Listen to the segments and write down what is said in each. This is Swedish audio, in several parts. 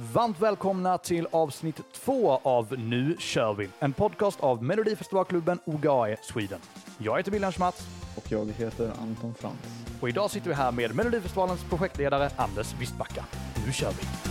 Varmt välkomna till avsnitt två av Nu kör vi, en podcast av Melodifestivalklubben OGAE Sweden. Jag heter William Schmatz Och jag heter Anton Frans. och idag sitter vi här med Melodifestivalens projektledare Anders Wistbacka. Nu kör vi!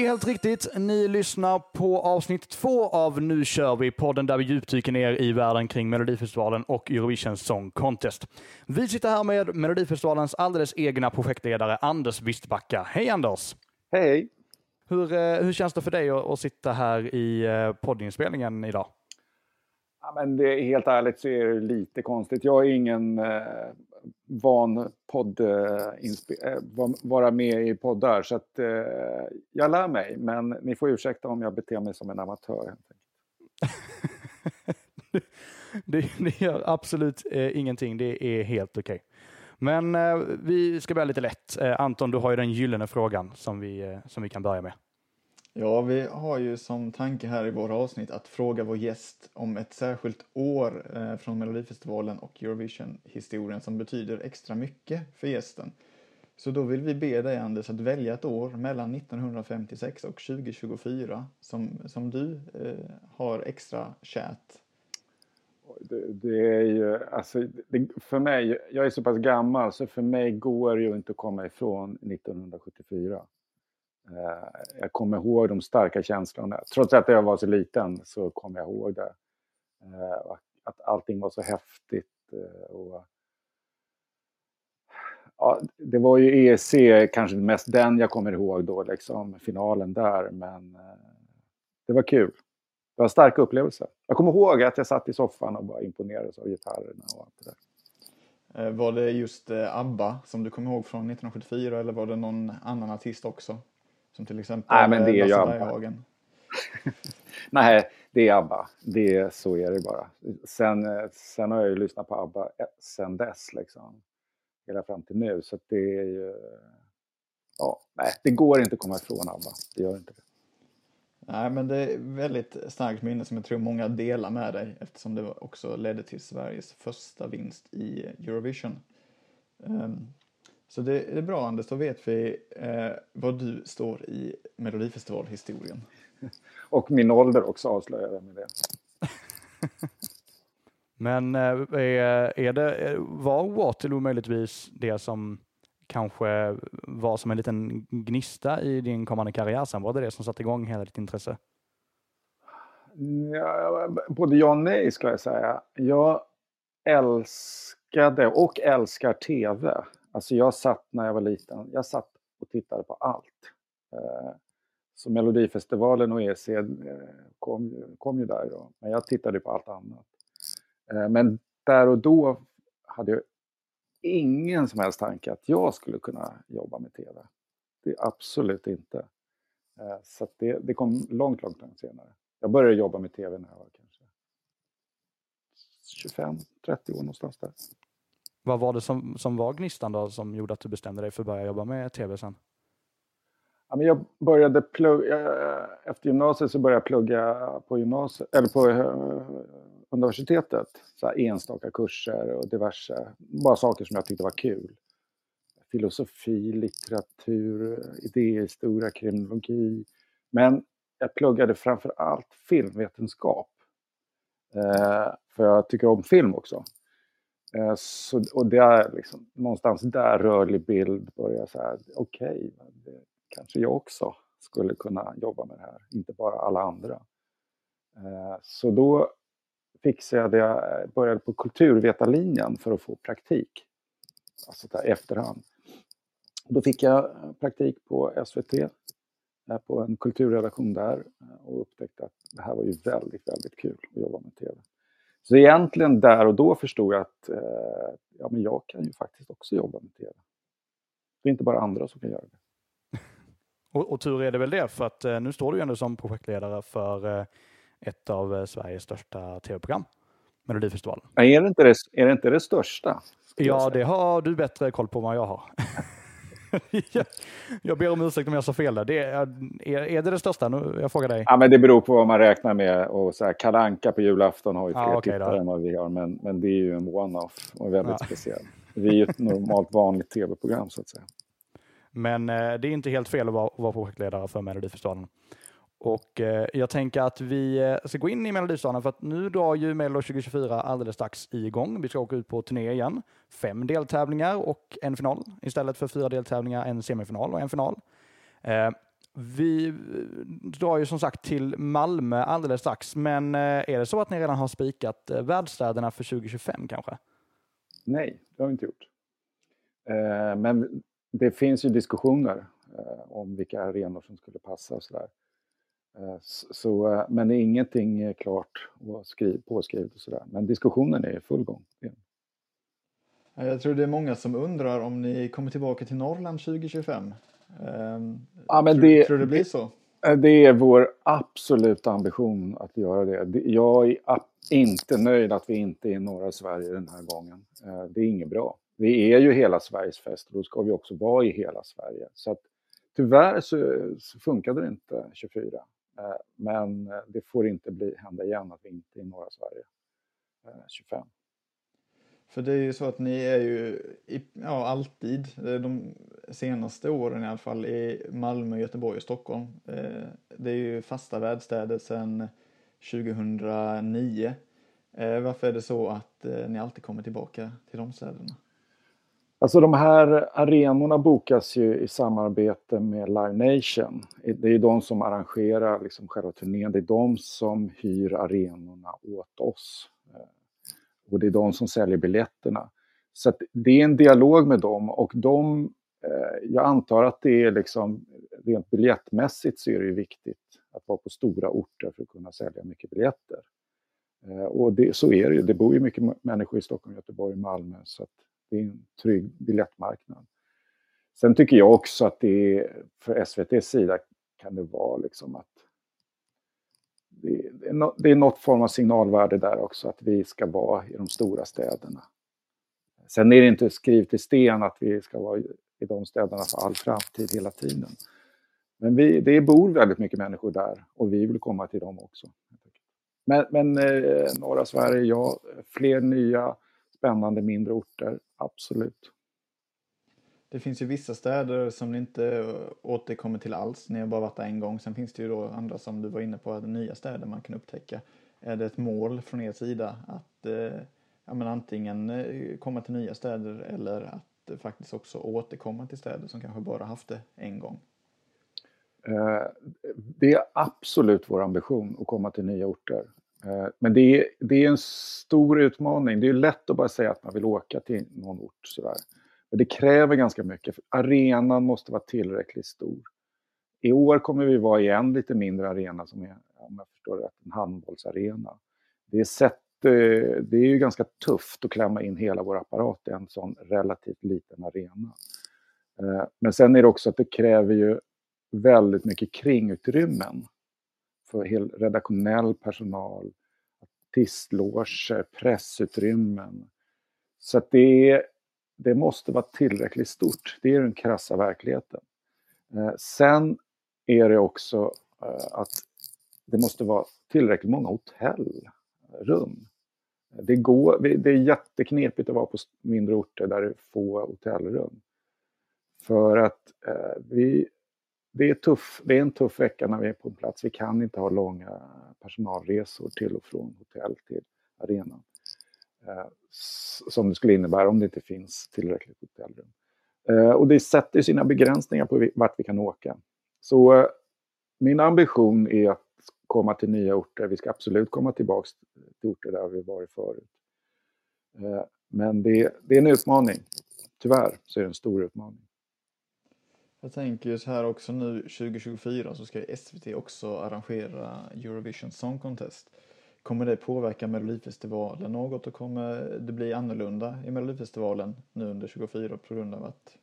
Det är helt riktigt. Ni lyssnar på avsnitt två av Nu kör vi, podden där vi djupdyker ner i världen kring Melodifestivalen och Eurovision Song Contest. Vi sitter här med Melodifestivalens alldeles egna projektledare Anders Wistbacka. Hej Anders! Hej! Hur, eh, hur känns det för dig att, att sitta här i eh, poddinspelningen idag? Ja, men det är, helt ärligt så är det lite konstigt. Jag är ingen eh, van podd, eh, eh, vara med i poddar så att eh, jag lär mig. Men ni får ursäkta om jag beter mig som en amatör. helt enkelt. det, det gör absolut eh, ingenting. Det är helt okej. Men eh, vi ska börja lite lätt. Eh, Anton, du har ju den gyllene frågan som vi, eh, som vi kan börja med. Ja, vi har ju som tanke här i våra avsnitt att fråga vår gäst om ett särskilt år eh, från Melodifestivalen och Eurovision-historien som betyder extra mycket för gästen. Så då vill vi be dig Anders att välja ett år mellan 1956 och 2024 som, som du eh, har extra kärt. Det, det är ju, alltså, det, för mig, jag är så pass gammal så för mig går det ju inte att komma ifrån 1974. Eh, jag kommer ihåg de starka känslorna. Trots att jag var så liten så kommer jag ihåg det. Eh, att allting var så häftigt. Eh, och, ja, det var ju ESC, kanske mest den jag kommer ihåg då, liksom, finalen där. Men det var kul. Det var starka upplevelser. Jag kommer ihåg att jag satt i soffan och bara imponerades av gitarrerna och allt det där. Var det just ABBA som du kom ihåg från 1974 eller var det någon annan artist också? Som till exempel Nej, men det är ju Lasse. Berghagen. Nej, det är ABBA. Det, så är det bara. Sen, eh, sen har jag ju lyssnat på ABBA eh, sen dess, liksom. Hela fram till nu. Så det är ju... Ja, nej, det går inte att komma ifrån ABBA. Det gör inte det. Nej, men det är ett väldigt starkt minne som jag tror många delar med dig eftersom det också ledde till Sveriges första vinst i Eurovision. Ehm, så det är bra Anders, då vet vi eh, var du står i Melodifestivalhistorien. Och min ålder också avslöjar jag med det. Men eh, är, är det, eh, var Waterloo möjligtvis det som kanske var som en liten gnista i din kommande karriär sen? Var det det som satte igång hela ditt intresse? Ja, både ja och nej skulle jag säga. Jag älskade och älskar tv. Alltså jag satt när jag var liten, jag satt och tittade på allt. Eh, så Melodifestivalen och EC eh, kom, ju- kom ju där då. Men jag tittade på allt annat. Eh, men där och då hade jag ingen som helst tanke att jag skulle kunna jobba med tv. Det absolut inte. Så det, det kom långt, långt, långt senare. Jag började jobba med tv när jag var kanske 25-30 år någonstans där. Vad var det som, som var gnistan då som gjorde att du bestämde dig för att börja jobba med tv sen? Jag började plugga, eh, efter gymnasiet så började jag plugga på, gymnasiet, eller på eh, universitetet. Så här enstaka kurser och diverse, bara saker som jag tyckte var kul. Filosofi, litteratur, idéhistoria, kriminologi. Men jag pluggade framför allt filmvetenskap. Eh, för jag tycker om film också. Eh, så, och det är liksom, någonstans där rörlig bild börjar så här, okej, okay, kanske jag också skulle kunna jobba med det här, inte bara alla andra. Eh, så då fixade jag det, jag började på kulturvetarlinjen för att få praktik, alltså där i efterhand. Då fick jag praktik på SVT, på en kulturredaktion där och upptäckte att det här var ju väldigt, väldigt kul att jobba med TV. Så egentligen där och då förstod jag att eh, ja, men jag kan ju faktiskt också jobba med TV. Det är inte bara andra som kan göra det. Och, och tur är det väl det, för att eh, nu står du ju ändå som projektledare för eh, ett av eh, Sveriges största tv-program, Melodifestivalen. Är det inte det, är det, inte det största? Ja, det har du bättre koll på än vad jag har. jag ber om ursäkt om jag sa fel där. Det är, är, det det största? Nu, jag frågar dig. Ja, men det beror på vad man räknar med. Och så här, Kalanka på julafton har ju fler ja, okay, tittare än vad vi har. Men, men det är ju en one-off och väldigt ja. speciell. Vi är ju ett normalt vanligt tv-program så att säga. Men eh, det är inte helt fel att vara, vara projektledare för Melodifestivalen. Och eh, jag tänker att vi eh, ska gå in i Melodifestivalen för att nu drar ju Mello 2024 alldeles strax igång. Vi ska åka ut på turné igen. Fem deltävlingar och en final istället för fyra deltävlingar, en semifinal och en final. Eh, vi drar ju som sagt till Malmö alldeles strax, men eh, är det så att ni redan har spikat eh, världsstäderna för 2025 kanske? Nej, det har vi inte gjort. Men det finns ju diskussioner om vilka arenor som skulle passa och sådär. Eh, så, eh, men ingenting är klart och skriv, påskrivet och sådär. Men diskussionen är i full gång. Jag tror det är många som undrar om ni kommer tillbaka till Norrland 2025. Ehm, ja, men tror, det, tror det blir så? Eh, det är vår absoluta ambition att göra det. Jag är inte nöjd att vi inte är i norra Sverige den här gången. Det är inget bra. Vi är ju hela Sveriges fest och då ska vi också vara i hela Sverige. Så att, tyvärr så, så funkade det inte 24. Eh, men eh, det får inte bli, hända igen att vi inte är i norra Sverige eh, 25. För det är ju så att ni är ju ja, alltid, de senaste åren i alla fall, i Malmö, Göteborg och Stockholm. Det är ju fasta värdstäder sedan 2009. Varför är det så att ni alltid kommer tillbaka till de städerna? Alltså de här arenorna bokas ju i samarbete med Live Nation. Det är de som arrangerar liksom själva turnén. Det är de som hyr arenorna åt oss. Eh, och det är de som säljer biljetterna. Så det är en dialog med dem och de, eh, jag antar att det är liksom rent biljettmässigt så är det ju viktigt att vara på stora orter för att kunna sälja mycket biljetter. Eh, och det, så är det ju. Det bor ju mycket människor i Stockholm, Göteborg Malmö. Så att det är en trygg biljettmarknad. Sen tycker jag också att det är, för SVTs sida kan det vara liksom att det, är no, det är något form av signalvärde där också, att vi ska vara i de stora städerna. Sen är det inte skrivet i sten att vi ska vara i de städerna för all framtid hela tiden. Men vi, det bor väldigt mycket människor där och vi vill komma till dem också. Men, men eh, norra Sverige, ja, fler nya spännande mindre orter, absolut. Det finns ju vissa städer som ni inte återkommer till alls. Ni har bara varit där en gång. Sen finns det ju då andra som du var inne på, nya städer man kan upptäcka. Är det ett mål från er sida att eh, ja, men antingen eh, komma till nya städer eller att faktiskt också återkomma till städer som kanske bara haft det en gång? Eh, det är absolut vår ambition att komma till nya orter. Eh, men det är, det är en stor utmaning. Det är lätt att bara säga att man vill åka till någon ort. Sådär. Men det kräver ganska mycket. Arenan måste vara tillräckligt stor. I år kommer vi vara i en lite mindre arena som är, om jag förstår rätt, en handbollsarena. Det är, sett, eh, det är ju ganska tufft att klämma in hela vår apparat i en sån relativt liten arena. Eh, men sen är det också att det kräver ju väldigt mycket kringutrymmen för hel redaktionell personal, artistloger, pressutrymmen. Så att det, det måste vara tillräckligt stort. Det är den krassa verkligheten. Eh, sen är det också eh, att det måste vara tillräckligt många hotellrum. Det, går, det är jätteknepigt att vara på mindre orter där det är få hotellrum. För att eh, vi det är, tuff, det är en tuff vecka när vi är på plats. Vi kan inte ha långa personalresor till och från hotell till arenan. Eh, som det skulle innebära om det inte finns tillräckligt hotellrum. Eh, och det sätter sina begränsningar på vart vi kan åka. Så eh, min ambition är att komma till nya orter. Vi ska absolut komma tillbaka till orter där vi varit förut. Eh, men det, det är en utmaning. Tyvärr så är det en stor utmaning. Jag tänker ju så här också nu 2024 så ska SVT också arrangera Eurovision Song Contest. Kommer det påverka Melodifestivalen något och kommer det bli annorlunda i Melodifestivalen nu under 2024 på grund av att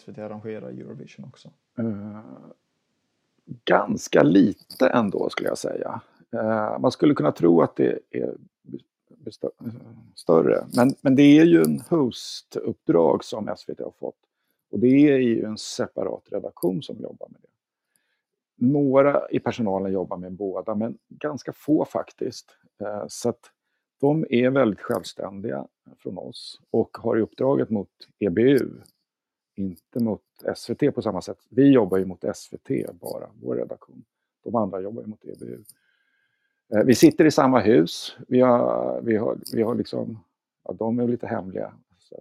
SVT arrangerar Eurovision också? Uh, ganska lite ändå skulle jag säga. Uh, man skulle kunna tro att det är större. Men, men det är ju en host-uppdrag som SVT har fått. Och det är ju en separat redaktion som jobbar med det. Några i personalen jobbar med båda, men ganska få faktiskt. Eh, så att de är väldigt självständiga från oss och har uppdraget mot EBU, inte mot SVT på samma sätt. Vi jobbar ju mot SVT bara, vår redaktion. De andra jobbar ju mot EBU. Eh, vi sitter i samma hus. Vi har, vi har, vi har liksom, ja, de är lite hemliga.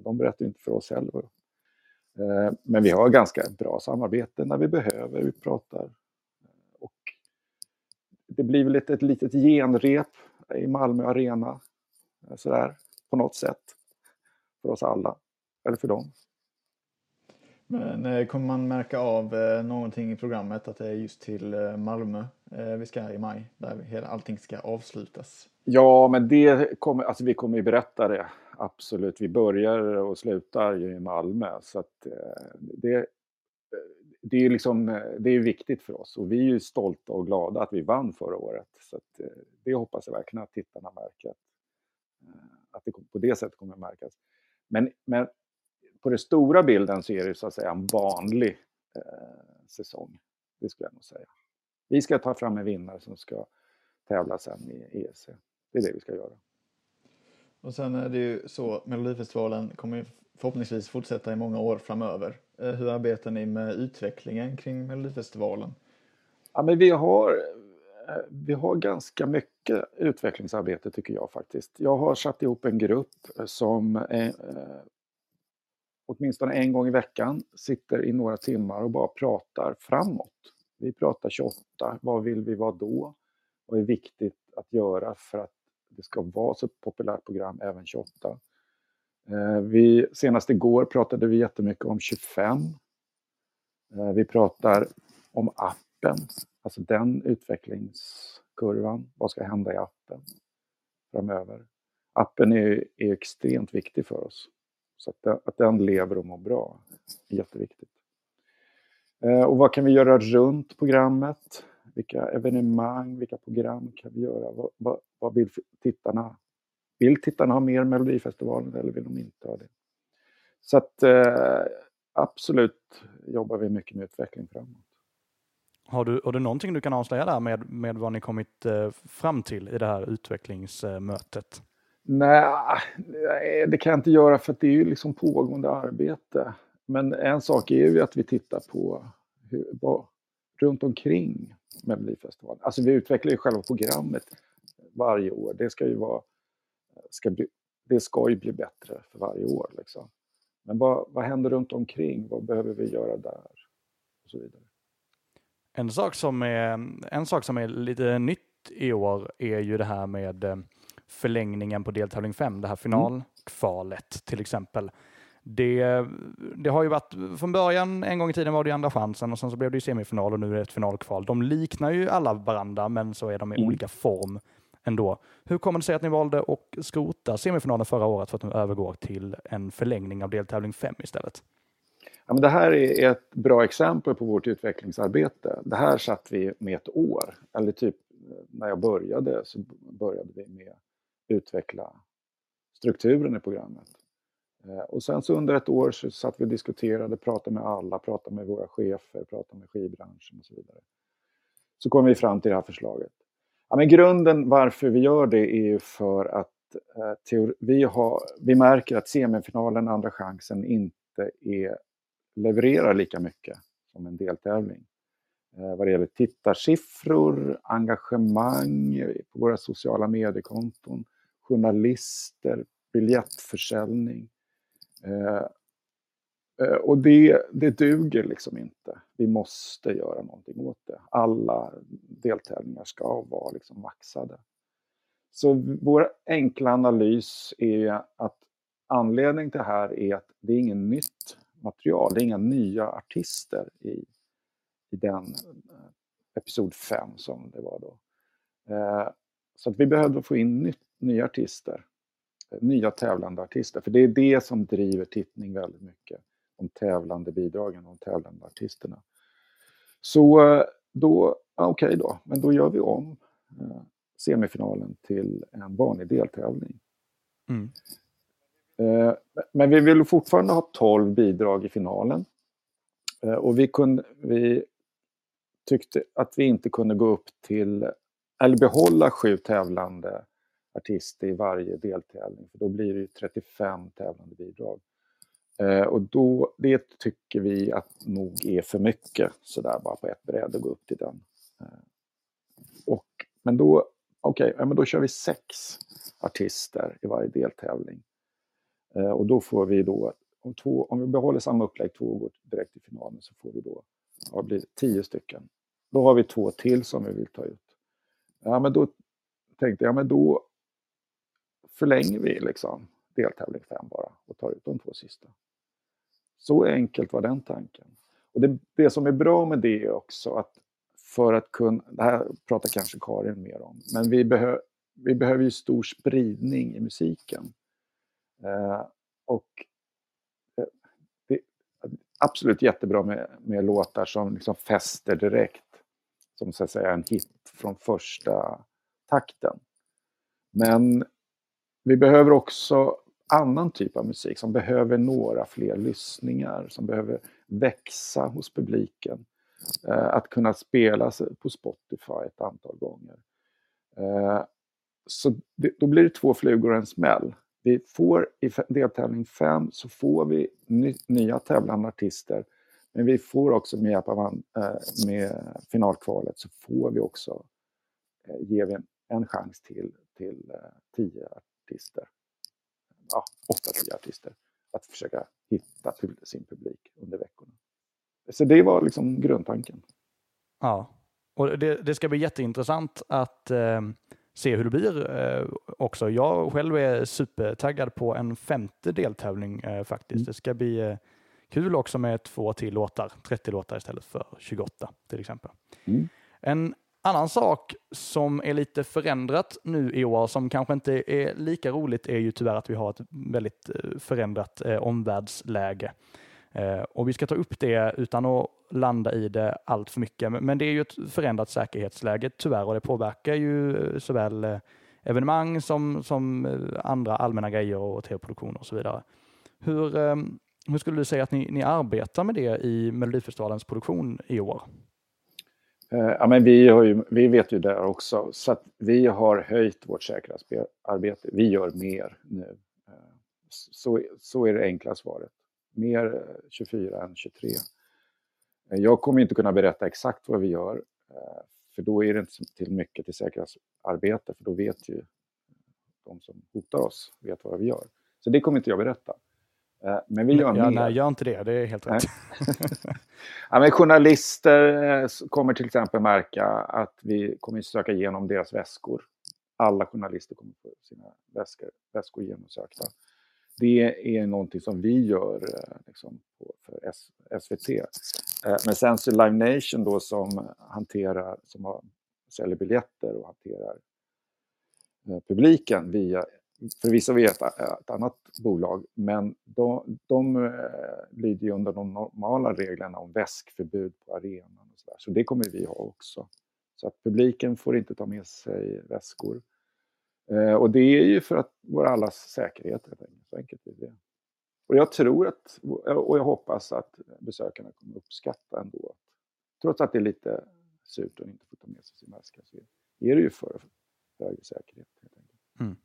De berättar inte för oss heller. Eh, men vi har ganska bra samarbete när vi behöver. Vi pratar. Och det blir väl ett, ett litet genrep i Malmö Arena. Sådär, på något sätt. För oss alla. Eller för dem. Men eh, kommer man märka av eh, någonting i programmet att det är just till eh, Malmö vi ska i maj, där allting ska avslutas? Ja, men det kommer, alltså vi kommer ju berätta det, absolut. Vi börjar och slutar ju i Malmö, så att eh, det, eh, det är liksom, eh, det är viktigt för oss och vi är ju stolta och glada att vi vann förra året. Så att det hoppas jag verkligen att tittarna märker, att det på det sättet kommer att märkas. Men, men på den stora bilden så är det så att säga en vanlig eh, säsong. Det skulle jag nog säga. Vi ska ta fram en vinnare som ska tävla sen i ESC. Det är det vi ska göra. Och sen är det ju så, Melodifestivalen kommer förhoppningsvis fortsätta i många år framöver. Eh, hur arbetar ni med utvecklingen kring Melodifestivalen? Ja, men vi har, eh, vi har ganska mycket utvecklingsarbete tycker jag faktiskt. Jag har satt ihop en grupp som eh, eh åtminstone en gång i veckan sitter i några timmar och bara pratar framåt. Vi pratar 28, vad vill vi vara då? Vad är viktigt att göra för att det ska vara så ett populärt program även 28? Eh, vi, senast igår pratade vi jättemycket om 25. Eh, vi pratar om appen, alltså den utvecklingskurvan. Vad ska hända i appen framöver? Appen är, är extremt viktig för oss. Så att den, att den lever och mår bra är jätteviktigt. Eh, och vad kan vi göra runt programmet? Vilka evenemang, vilka program kan vi göra? Vad, vad, vad vill tittarna? Vill tittarna ha mer Melodifestivalen eller vill de inte ha det? Så att eh, absolut jobbar vi mycket med utveckling framåt. Har du, har du någonting du kan avslöja där med, med vad ni kommit eh, fram till i det här utvecklingsmötet? Nej, det kan jag inte göra för det är ju liksom pågående arbete. Men en sak är ju att vi tittar på hur, vad, runt omkring Melodifestivalen. Alltså vi utvecklar ju själva programmet varje år. Det ska ju vara, ska bli, det ska ju bli bättre för varje år. Liksom. Men vad, vad händer runt omkring? Vad behöver vi göra där? Och så vidare. En sak som är, en sak som är lite nytt i år är ju det här med eh, förlängningen på deltävling 5, det här finalkvalet mm. till exempel. Det, det har ju varit, från början, en gång i tiden var det andra chansen och sen så blev det ju semifinal och nu är det ett finalkval. De liknar ju alla varandra, men så är de i mm. olika form ändå. Hur kommer det sig att ni valde att skrota semifinalen förra året för att nu övergå till en förlängning av deltävling 5 istället? Ja, men det här är ett bra exempel på vårt utvecklingsarbete. Det här satt vi med ett år, eller typ eh, när jag började så började vi med att utveckla strukturen i programmet. Eh, och sen så under ett år så satt vi och diskuterade, pratade med alla, pratade med våra chefer, pratade med skivbranschen och så vidare. Så kom vi fram till det här förslaget. Ja, men grunden varför vi gör det är ju för att eh, vi, har, vi märker att semifinalen, Andra chansen, inte är, levererar lika mycket som en deltävling. Eh, vad det gäller tittarsiffror, engagemang eh, på våra sociala mediekonton, journalister, biljettförsäljning. Eh, eh, och det, det duger liksom inte. Vi måste göra någonting åt det. Alla deltävlingar ska vara liksom maxade. Så vår enkla analys är att anledningen till det här är att det är inget nytt material, det är inga nya artister i, i den eh, episod 5 som det var då. Eh, så att vi behövde få in nytt, nya artister eh, nya tävlande artister. För det är det som driver tittning väldigt mycket. De tävlande bidragen, de tävlande artisterna. Så då då, okej okay då, men då gör vi om eh, semifinalen till en vanlig deltävling. Mm. Eh, men vi vill fortfarande ha 12 bidrag i finalen. Eh, och vi, kunde, vi tyckte att vi inte kunde gå upp till, eller behålla sju tävlande artister i varje deltävling, för då blir det ju 35 tävlande bidrag. Och då, det tycker vi att nog är för mycket, sådär bara på ett bräde gå upp till den. Och, men då, okej, okay, men då kör vi sex artister i varje deltävling. Eh, och då får vi då, om, två, om vi behåller samma upplägg, två går direkt till finalen, så får vi då, ja, blir tio stycken. Då har vi två till som vi vill ta ut. Ja, men då tänkte jag, men då förlänger vi liksom deltävling fem bara och tar ut de två sista. Så enkelt var den tanken. Och det, det som är bra med det är också att för att kunna, det här pratar kanske Karin mer om, men vi, behö, vi behöver ju stor spridning i musiken. Eh, och eh, det är absolut jättebra med, med låtar som liksom fäster direkt, som så att säga en hit från första takten. Men vi behöver också annan typ av musik som behöver några fler lyssningar, som behöver växa hos publiken. Eh, att kunna spelas på Spotify ett antal gånger. Eh, så det, då blir det två flugor och en smäll. Vi får i deltävling 5 så får vi ny, nya tävlande artister. Men vi får också med hjälp av eh, med finalkvalet så får vi också eh, ge en, en chans till, till eh, tio artister ja, åtta, tio artister att försöka hitta sin publik under veckorna. Så det var liksom grundtanken. Ja, och det, det ska bli jätteintressant att eh, se hur det blir eh, också. Jag själv är supertaggad på en femte deltävling eh, faktiskt. Mm. Det ska bli eh, kul också med två till låtar, 30 låtar istället för 28 till exempel. Mm. En annan sak som är lite förändrat nu i år, som kanske inte är lika roligt, är ju tyvärr att vi har ett väldigt eh, förändrat eh, omvärldsläge. Eh, och vi ska ta upp det utan att landa i det allt för mycket. Men det är ju ett förändrat säkerhetsläge tyvärr och det påverkar ju eh, såväl eh, evenemang som, som andra allmänna grejer och tv-produktioner och så vidare. Hur, hur skulle du säga att ni, ni arbetar med det i Melodifestivalens produktion i år? Ja, men vi, har ju, vi vet ju det också, så att vi har höjt vårt säkerhetsarbete. Vi gör mer nu. Så, så är det enkla svaret. Mer 24 än 23. Eh, jag kommer inte kunna berätta exakt vad vi gör, för då är det inte till mycket till säkerhetsarbete, för då vet ju de som hotar oss vet vad vi gör. Så det kommer inte jag berätta. Eh, men vi gör ja, mer. Nej, gör inte det. Det är helt rätt. ja, men journalister eh, kommer till exempel märka att vi kommer söka igenom deras väskor. Alla journalister kommer få sina väskor, väskor genomsökta. Det är någonting som vi gör eh, liksom, för SVT. Eh, men sen så Live Nation då som hanterar, som har, säljer biljetter och hanterar eh, publiken via förvisso via ett, ett annat bolag, men de, de lyder ju under de normala reglerna om väskförbud på arenan. Och sådär, så det kommer vi ha också. Så att publiken får inte ta med sig väskor. Eh, och det är ju för att vår allas säkerhet, helt enkelt. Så enkelt är det. Och jag tror att, och jag hoppas att besökarna kommer uppskatta ändå, trots att det är lite surt att inte få ta med sig sin väska, så är det ju för högre säkerhet. Helt enkelt. Mm.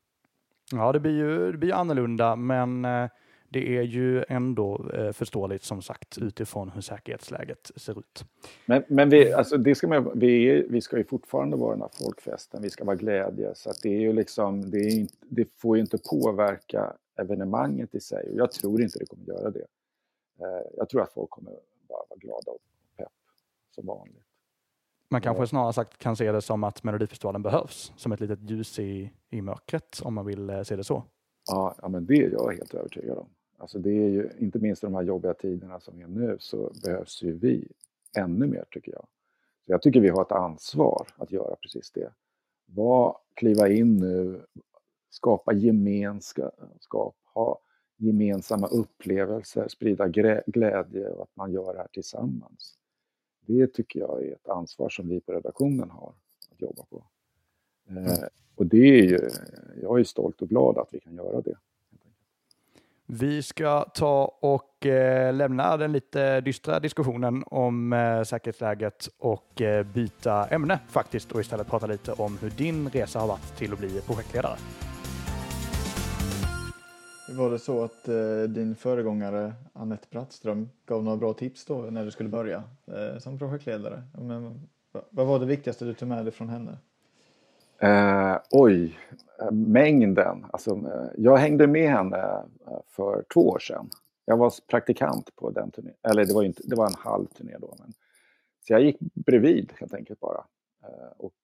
Ja, det blir ju det blir annorlunda, men eh, det är ju ändå eh, förståeligt som sagt utifrån hur säkerhetsläget ser ut. Men, men vi, alltså, det ska man, vi, vi ska ju fortfarande vara den här folkfesten, vi ska vara glädje, så det, är ju liksom, det, är, det får ju inte påverka evenemanget i sig och jag tror inte det kommer göra det. Eh, jag tror att folk kommer bara vara glada och pepp som vanligt. Man kanske snarare sagt kan se det som att Melodifestivalen behövs som ett litet ljus i, i mörkret om man vill eh, se det så. Ja, ja men det är jag helt övertygad om. Alltså det är ju, inte minst i de här jobbiga tiderna som är nu så behövs ju vi ännu mer tycker jag. Så jag tycker vi har ett ansvar att göra precis det. Var, kliva in nu, skapa gemenskap, ha gemensamma upplevelser, sprida glädje och att man gör det här tillsammans. Det tycker jag är ett ansvar som vi på redaktionen har att jobba på. Mm. och det är ju, jag är stolt och glad att vi kan göra det. Vi ska ta och eh, lämna den lite dystra diskussionen om eh, säkerhetsläget och eh, byta ämne faktiskt och istället prata lite om hur din resa har varit till att bli projektledare. Var det så att eh, din föregångare Annette Brattström gav några bra tips då när du skulle börja eh, som projektledare? Men, vad var det viktigaste du tog med dig från henne? Eh, oj, eh, mängden. Alltså, eh, jag hängde med henne eh, för två år sedan. Jag var praktikant på den turnén. Eller det var, inte, det var en halv turné då. Men, så jag gick bredvid helt enkelt bara. Eh, och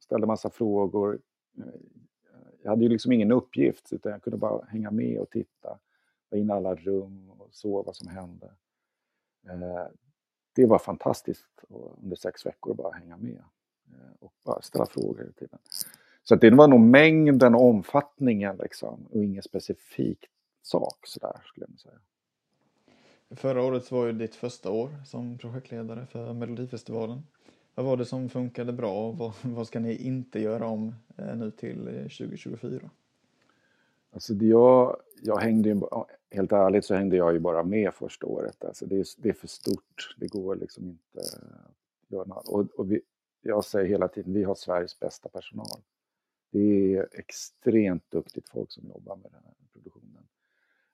ställde massa frågor. Jag hade ju liksom ingen uppgift utan jag kunde bara hänga med och titta. Var in i alla rum och såg vad som hände. Det var fantastiskt under sex veckor att bara hänga med. Eh, och bara ställa frågor hela tiden. Så det var nog mängden och omfattningen liksom, och ingen specifik sak sådär skulle jag säga. Förra året var ju ditt första år som projektledare för Melodifestivalen. Vad var det som funkade bra och vad, vad ska ni inte göra om eh, nu till 2024? Eh, alltså det jag, jag hängde ju, helt ärligt så hängde jag ju bara med första året. Alltså det, är, det är för stort, det går liksom inte att göra något. Och, och vi, jag säger hela tiden, vi har Sveriges bästa personal. Det är extremt duktigt folk som jobbar med den här produktionen.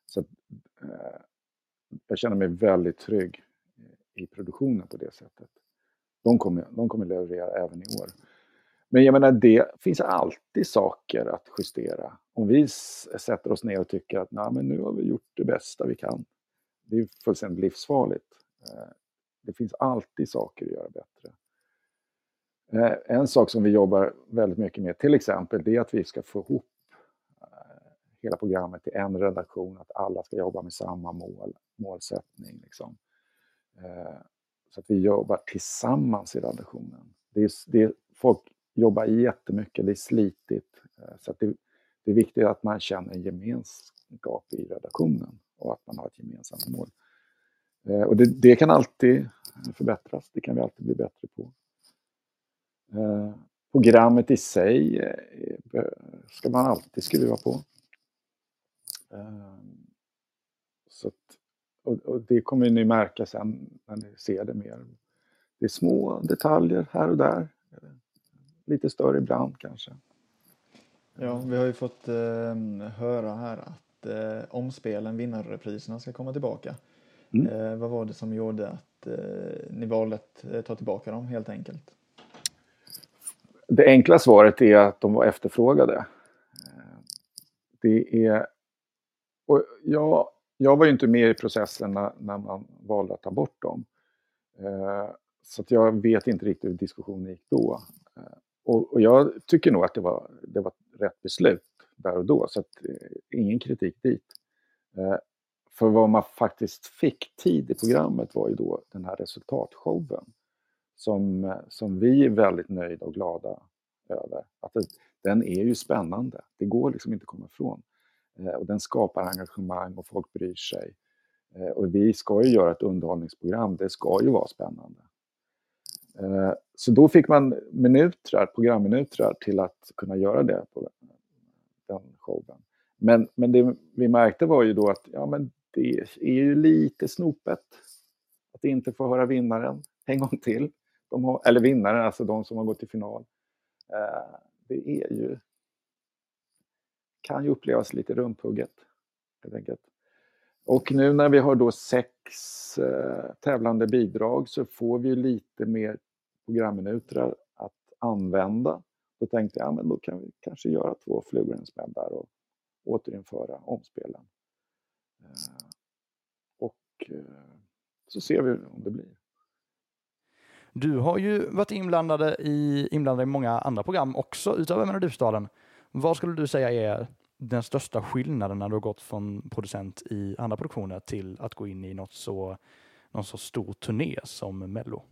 Så eh, jag känner mig väldigt trygg eh, i produktionen på det sättet. De kommer, de kommer leverera även i år. Men jag menar, det finns alltid saker att justera. Om vi sätter oss ner och tycker att Nej, men nu har vi gjort det bästa vi kan. Det är fullständigt livsfarligt. Eh, det finns alltid saker att göra bättre. Eh, en sak som vi jobbar väldigt mycket med till exempel, det är att vi ska få ihop eh, hela programmet till en redaktion, att alla ska jobba med samma mål, målsättning. Liksom. Eh, så att vi jobbar tillsammans i redaktionen. Det är, det är, folk jobbar jättemycket, det är slitigt. Så att det, det är viktigt att man känner gemenskap i redaktionen och att man har ett gemensamt mål. Och det, det kan alltid förbättras, det kan vi alltid bli bättre på. Eh, programmet i sig eh, ska man alltid skruva på. Eh, så att, och, det kommer ni märka sen när ni ser det mer. Det är små detaljer här och där. Lite större ibland kanske. Ja, vi har ju fått eh, höra här att eh, omspelen, vinnarrepriserna, ska komma tillbaka. Mm. Eh, vad var det som gjorde att ni valde att ta tillbaka dem helt enkelt? Det enkla svaret är att de var efterfrågade. Det är... Och jag, jag var ju inte med i processen när, när man valde att ta bort dem. Eh, så jag vet inte riktigt hur diskussionen gick då. Eh, och, och, jag tycker nog att det var, det var rätt beslut där och då, så att, eh, ingen kritik dit. För vad man faktiskt fick tid i programmet var ju då den här resultatshowen som, som vi är väldigt nöjda och glada över. Att det, den är ju spännande, det går liksom inte att komma ifrån. Eh, och den skapar engagemang och folk bryr sig. Eh, och vi ska ju göra ett underhållningsprogram, det ska ju vara spännande. Eh, så då fick man minuter, programminutrar till att kunna göra det på den showen. Men, men det vi märkte var ju då att ja, men det är ju lite snopet att inte få höra vinnaren en gång till de har, eller vinnare, alltså de som har gått till final. Eh, det är ju, kan ju upplevas lite rumphugget helt enkelt. Och nu när vi har då sex eh, tävlande bidrag så får vi lite mer programminuter att använda. Då tänkte jag, ja, men då kan vi kanske göra två flugor i en smäll där och återinföra omspelen. Eh, och eh, så ser vi om det blir. Du har ju varit inblandade i, inblandad i många andra program också utöver Melodifestivalen. Vad skulle du säga är den största skillnaden när du har gått från producent i andra produktioner till att gå in i något så, någon så stor turné som Mello?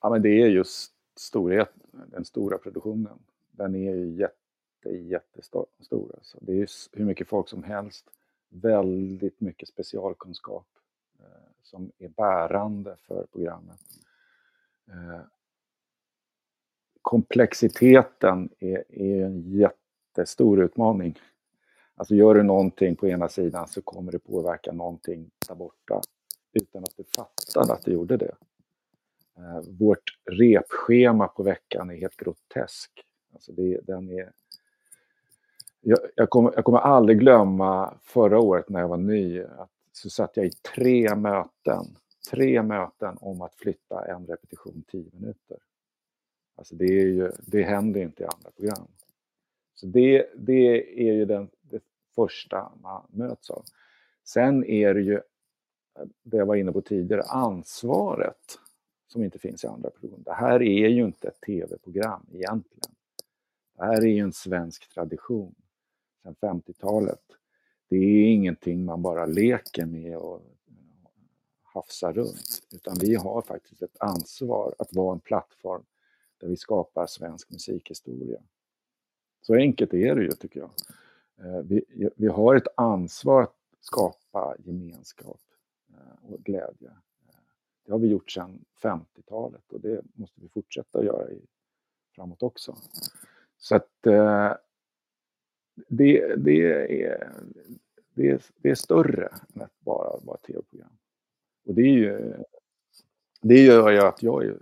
Ja, men det är just storhet, den stora produktionen. Den är ju jätte, jättestor. Alltså. Det är hur mycket folk som helst. Väldigt mycket specialkunskap eh, som är bärande för programmet. Eh, komplexiteten är, är, en jättestor utmaning. Alltså gör du någonting på ena sidan så kommer det påverka någonting där borta utan att du fattade att du gjorde det. Eh, vårt repschema på veckan är helt grotesk. Alltså det, den är... Jag, jag, kommer, jag kommer aldrig glömma förra året när jag var ny. Att så satt jag i tre möten. Tre möten om att flytta en repetition tio minuter. Alltså det, är ju, det händer inte i andra program. Så det, det är ju den, det första man möts av. Sen är det ju, det jag var inne på tidigare, ansvaret som inte finns i andra program. Det här är ju inte ett tv-program egentligen. Det här är ju en svensk tradition sedan 50-talet. Det är ingenting man bara leker med och hafsa runt, utan vi har faktiskt ett ansvar att vara en plattform där vi skapar svensk musikhistoria. Så enkelt är det ju, tycker jag. Eh, vi, vi har ett ansvar att skapa gemenskap eh, och glädje. Eh, det har vi gjort sedan 50-talet och det måste vi fortsätta att göra i, framåt också. Så att det, det, är, det, är, det är större än att bara vara ett tv-program. Och det är ju, det gör ju att jag är,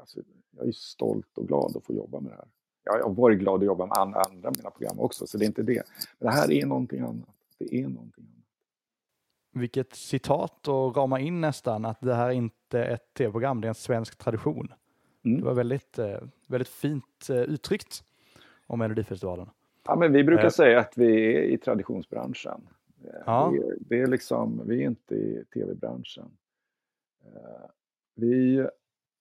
alltså, jag är stolt och glad att få jobba med det här. Jag har varit glad att jobba med andra, andra mina program också, så det är inte det. Men det här är någonting annat. Det är någonting annat vilket citat att rama in nästan att det här är inte ett tv-program, det är en svensk tradition. Mm. Det var väldigt, eh, väldigt fint eh, uttryckt om Melodifestivalen. Ja, men vi brukar eh. säga att vi är i traditionsbranschen. Ja. Vi, det är liksom, vi är inte i tv-branschen. Vi,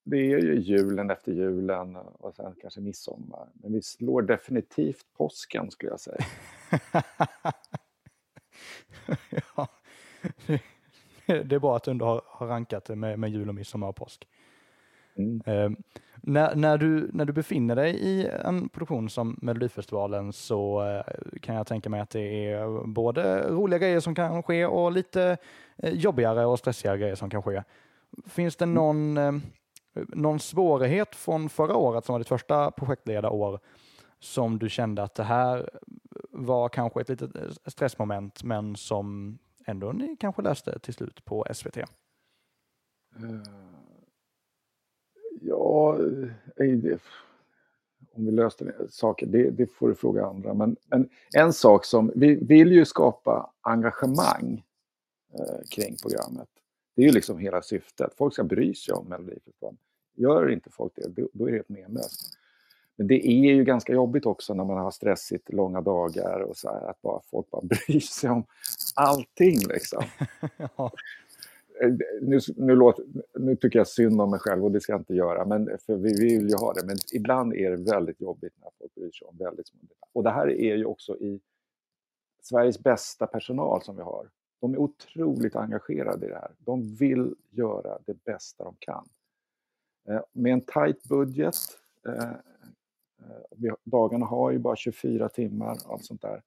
det är ju julen efter julen och sen kanske midsommar. Men vi slår definitivt påsken skulle jag säga. ja, det är bra att du ändå har, har rankat det med, med jul och midsommar och påsk. Mm. Eh, när, när, du, när du befinner dig i en produktion som Melodifestivalen så eh, kan jag tänka mig att det är både roliga grejer som kan ske och lite eh, jobbigare och stressigare grejer som kan ske. Finns det mm. någon, eh, någon svårighet från förra året som var ditt första projektledarår som du kände att det här var kanske ett litet stressmoment men som ändå ni kanske läste till slut på SVT? Eh, ja, eh, eh, det, om vi löste saker, det, det, får du fråga andra. Men, men, en sak som, vi vill ju skapa engagemang eh, kring programmet. Det är ju liksom hela syftet. Folk ska bry sig om Melodifestivalen. Gör inte folk det, då är det helt menlöst. Men det är ju ganska jobbigt också när man har stressigt långa dagar och så här, att bara folk bara bryr sig om allting liksom. ja. Nu, nu, låter, nu tycker jag synd om mig själv och det ska jag inte göra, men, för vi vill ju ha det. Men ibland är det väldigt jobbigt när folk bryr sig om väldigt små detaljer. Och det här är ju också i Sveriges bästa personal som vi har. De är otroligt engagerade i det här. De vill göra det bästa de kan. Eh, med en tight budget eh, eh dagarna har ju bara 24 timmar och allt sånt där.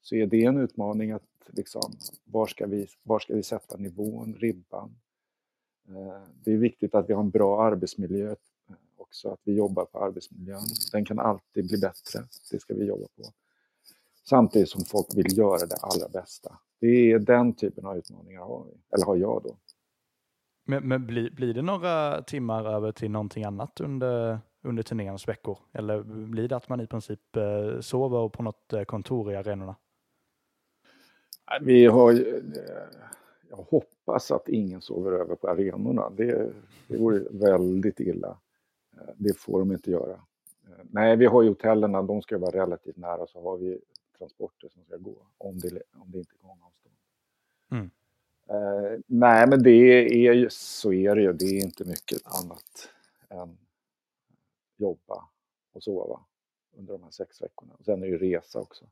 Så är det en utmaning att liksom, var ska vi, var ska vi sätta nivån, ribban? Eh, det är viktigt att vi har en bra arbetsmiljö eh, också, att vi jobbar på arbetsmiljön. Den kan alltid bli bättre, det ska vi jobba på. Samtidigt som folk vill göra det allra bästa. Det är den typen av utmaningar har vi, eller har jag då. Men, men blir, blir det några timmar över till någonting annat under under turnéns veckor? Eller blir det att man i princip eh, sover på något kontor i arenorna? Vi har, eh, jag hoppas att ingen sover över på arenorna. Det, det vore väldigt illa. Det får de inte göra. Nej, vi har ju hotellen, de ska vara relativt nära, så har vi transporter som ska gå om det, om det inte är gångavstånd. Mm. Uh, nej, men det är ju, så är det ju. Det är inte mycket annat än jobba och sova under de här sex veckorna. Och sen är det resa också.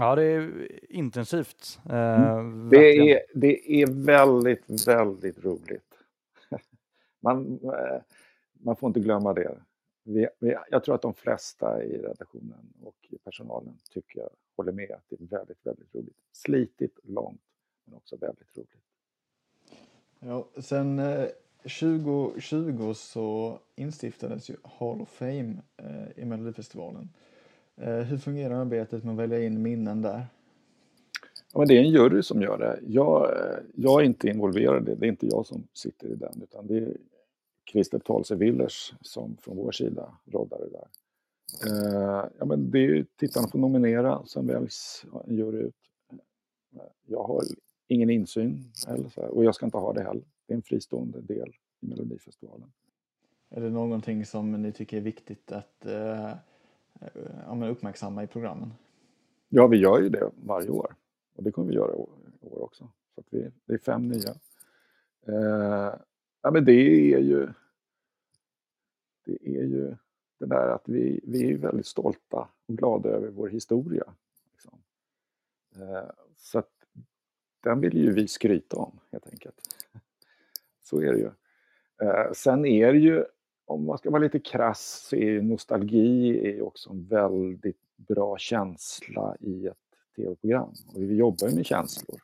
Ja, det är intensivt. Eh, mm. det, är, det är väldigt, väldigt roligt. man, eh, man får inte glömma det. Vi, vi, jag tror att de flesta i redaktionen och i personalen tycker jag håller med att det är väldigt, väldigt roligt. Slitigt, långt, men också väldigt roligt. Ja, sen eh, 2020 så instiftades ju Hall of Fame eh, i Melodifestivalen. Eh, hur fungerar arbetet med att välja in minnen där? Ja, men det är en jury som gör det. Jag, jag är inte involverad i det. Det är inte jag som sitter i den utan det är Christer Tolse Willers som från vår sida roddar det där. Eh, ja, men det är tittarna får nominera, sen väljs en jury ut. Jag har ingen insyn eller så här, och jag ska inte ha det heller. Det är en fristående del i Melodifestivalen. Är det någonting som ni tycker är viktigt att eh, Eh, ja, uppmärksamma i programmen? Ja, vi gör ju det varje år och det kommer vi göra i år också. Så vi, det är fem nya. Eh, ja, men det är ju det är ju det där att vi, vi är väldigt stolta och glada över vår historia. Liksom. Eh, så att den vill ju vi skryta om helt enkelt. Så är det ju. Eh, sen är det ju, om man ska vara lite krass, så är nostalgi är också en väldigt bra känsla i ett tv-program. Och vi jobbar ju med känslor.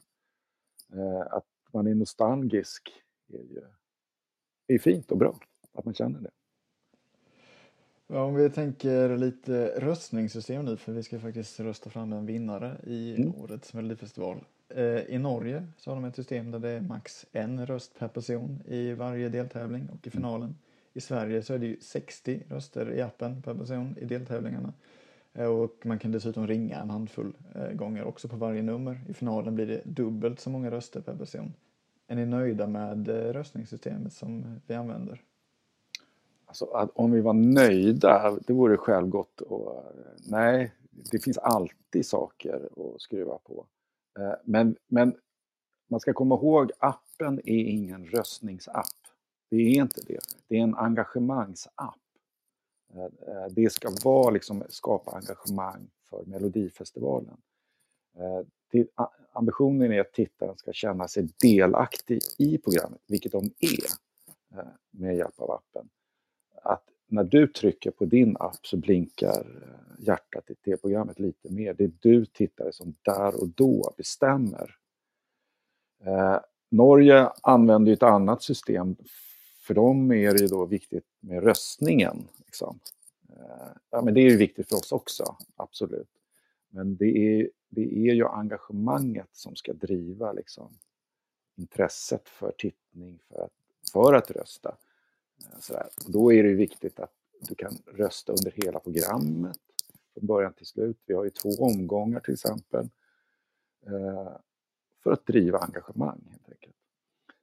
Eh, att man är nostalgisk är ju är fint och bra, att man känner det. Ja, om vi tänker lite röstningssystem nu, för vi ska faktiskt rösta fram en vinnare i mm. årets Melodifestival. Eh, I Norge så har de ett system där det är max en röst per person i varje deltävling och i mm. I Sverige så är det ju 60 röster i appen per person i deltävlingarna. Eh, och man kan dessutom ringa en handfull eh, gånger också på varje nummer. I finalen blir det dubbelt så många röster per person. Är ni nöjda med eh, röstningssystemet som vi använder? Alltså, om vi var nöjda, det vore självgott. Och, nej, det finns alltid saker att skruva på. Men, men man ska komma ihåg, appen är ingen röstningsapp. Det är inte det. Det är en engagemangsapp. Eh, eh, det ska vara liksom skapa engagemang för Melodifestivalen. Eh, ambitionen är att tittaren ska känna sig delaktig i programmet, vilket de är med hjälp av appen att när du trycker på din app så blinkar hjärtat i tv-programmet lite mer. Det är du tittare som där och då bestämmer. Eh, Norge använder ju ett annat system. För dem är det ju då viktigt med röstningen. Liksom. Eh, ja, men det är ju viktigt för oss också, absolut. Men det är, det är ju engagemanget som ska driva liksom, intresset för tittning, för att, för att rösta. Eh, sådär. Då är det viktigt att du kan rösta under hela programmet från början till slut. Vi har ju två omgångar till exempel. Eh, för att driva engagemang helt enkelt.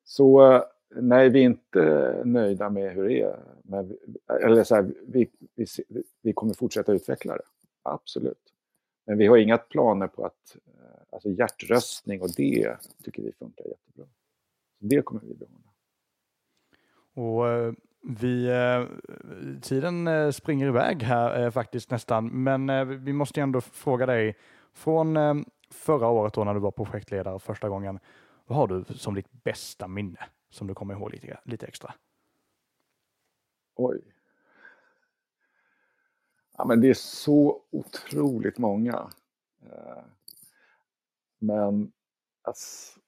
Så nej, vi är inte eh, nöjda med hur det är. Men, eller så här, vi, vi, vi kommer fortsätta utveckla det. Absolut. Men vi har inga planer på att, eh, alltså hjärtröstning och det tycker vi funkar jättebra. Så det kommer vi behålla. Och eh, vi, tiden springer iväg här faktiskt nästan, men vi måste ändå fråga dig. Från förra året då när du var projektledare första gången, vad har du som ditt bästa minne som du kommer ihåg lite, lite extra? Oj. Ja, men det är så otroligt många. Eh, men alltså,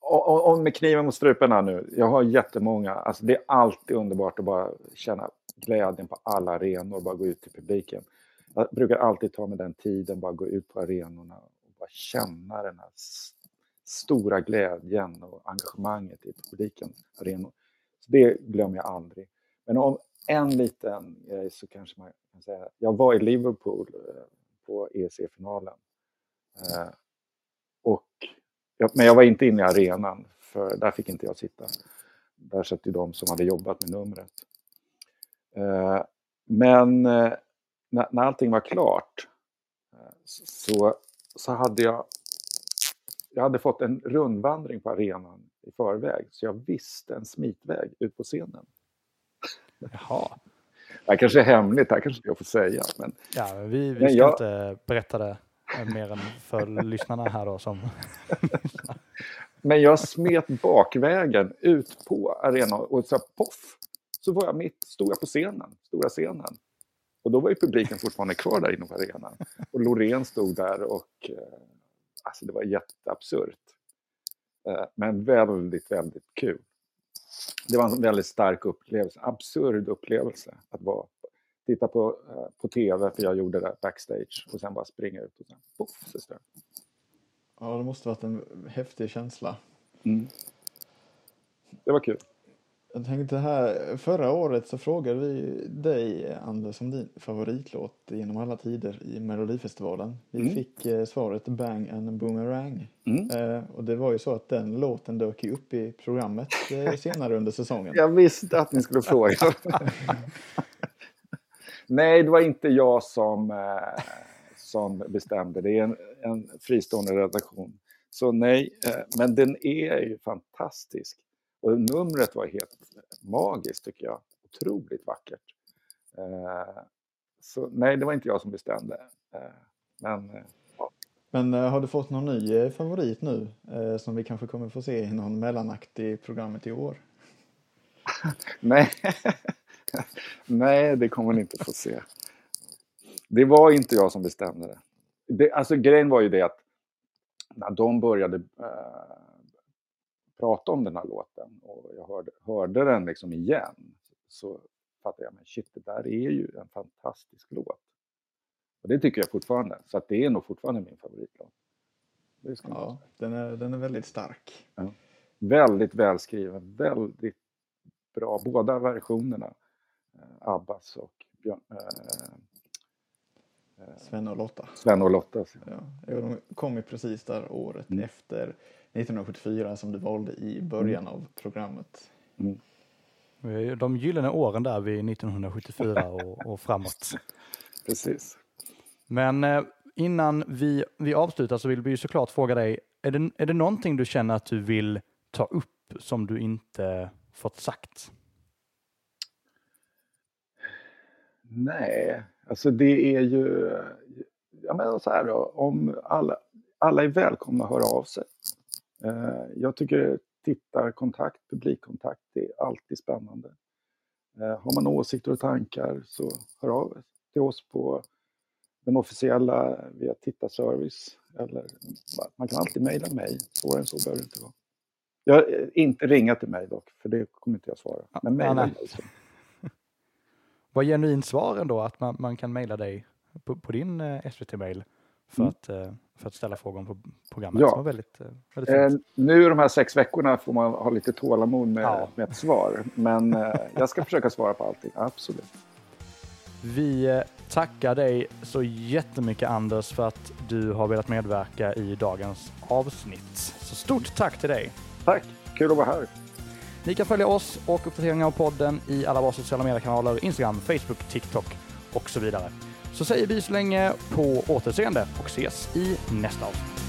och, med kniven mot strupen här nu. Jag har jättemånga. Alltså det är alltid underbart att bara känna glädjen på alla arenor och bara gå ut till publiken. Jag brukar alltid ta mig den tiden, bara gå ut på arenorna och bara känna den här stora glädjen och engagemanget i publiken, arenor. Så det glömmer jag aldrig. Men om en liten grej så kanske man kan säga, jag var i Liverpool eh, på EC-finalen. Eh, och men jag var inte inne i arenan, för där fick inte jag sitta. Där satt ju de som hade jobbat med numret. Eh, men när allting var klart så, så hade jag, jag hade fått en rundvandring på arenan i förväg, så jag visste en smitväg ut på scenen. Jaha. Det här kanske är hemligt, det här kanske jag får säga. Men, ja, vi, vi ska jag, inte berätta det mer än för lyssnarna här då som Men jag smet bakvägen ut på arenan och så poff, så var jag mitt, stod jag på scenen, stora scenen. Och då var ju publiken fortfarande kvar där inne på arenan. Och Loreen stod där och eh, alltså det var jätteabsurt. Eh, men väldigt, väldigt kul. Det var en väldigt stark upplevelse, absurd upplevelse att vara titta på, eh, på tv, för jag gjorde det backstage, och sen bara springa ut och sen poff, så ström. Ja, det måste varit en häftig känsla. Mm. Det var kul. Jag tänkte här, förra året så frågade vi dig, Anders, om din favoritlåt genom alla tider i Melodifestivalen. Vi Mm. fick eh, svaret Bang and Boomerang. Mm. Eh, och det var ju så att den låten dök ju upp i programmet eh, senare under säsongen. Jag visste att ni skulle fråga. Nej, det var inte jag som, eh, som bestämde. Det är en, en fristående redaktion. Så nej, eh, men den är ju fantastisk. Och numret var helt magiskt tycker jag. Otroligt vackert. Eh, så nej, det var inte jag som bestämde. Eh, men eh, Men eh, har du fått någon ny favorit nu som vi kanske kommer få se i någon mellanakt i programmet i år? Nej. Nej, det kommer ni inte få se. Det var inte jag som bestämde det. det alltså grejen var ju det att när de började prata om den här låten och jag hörde, hörde den liksom igen så fattade jag, men shit, det där är ju en fantastisk låt. Och det tycker jag fortfarande. Så att det är nog fortfarande min favoritlåt. Ja, den är, den är väldigt stark. Väldigt välskriven, väldigt bra. Båda versionerna. Eh, Abbas och Björn, eh, Sven och Lotta. Sven och Lotta. Ja, de kom ju precis där året Mm. efter 1974 som du valde i början av programmet. Är ju De gyllene åren där vid 1974 och, och framåt. Precis. Men eh, innan vi, vi avslutar så vill vi ju såklart fråga dig, är det, är det någonting du känner att du vill ta upp som du inte fått sagt? Nej, alltså det är ju... Jag menar så här då, om alla, alla är välkomna att höra av sig. Eh, jag tycker tittarkontakt, publikkontakt, det är alltid spännande. Eh, har man åsikter och tankar så hör av till oss på den officiella via tittarservice. Eller man kan alltid mejla mig, svårare än så behöver det inte vara. Jag, eh, inte ringa till mig dock, för det kommer inte jag svara. Men mejla mig. så. Vad genuint svar ändå att man, man kan mejla dig på, på din SVT-mail för, Mm. att, eh, för att ställa frågor på programmet. Ja. Väldigt, eh, väldigt Eh, fint. nu de här sex veckorna får man ha lite tålamod med, Ja. med ett svar. Men eh, jag ska försöka svara på allting, absolut. Vi eh, tackar dig så jättemycket Anders för att du har velat medverka i dagens avsnitt. Så stort tack till dig! Tack, kul att vara här. Ni kan följa oss och uppdateringar av podden i alla våra sociala mediekanaler, Instagram, Facebook, TikTok och så vidare. Så säger vi så länge på återseende och ses i nästa avsnitt.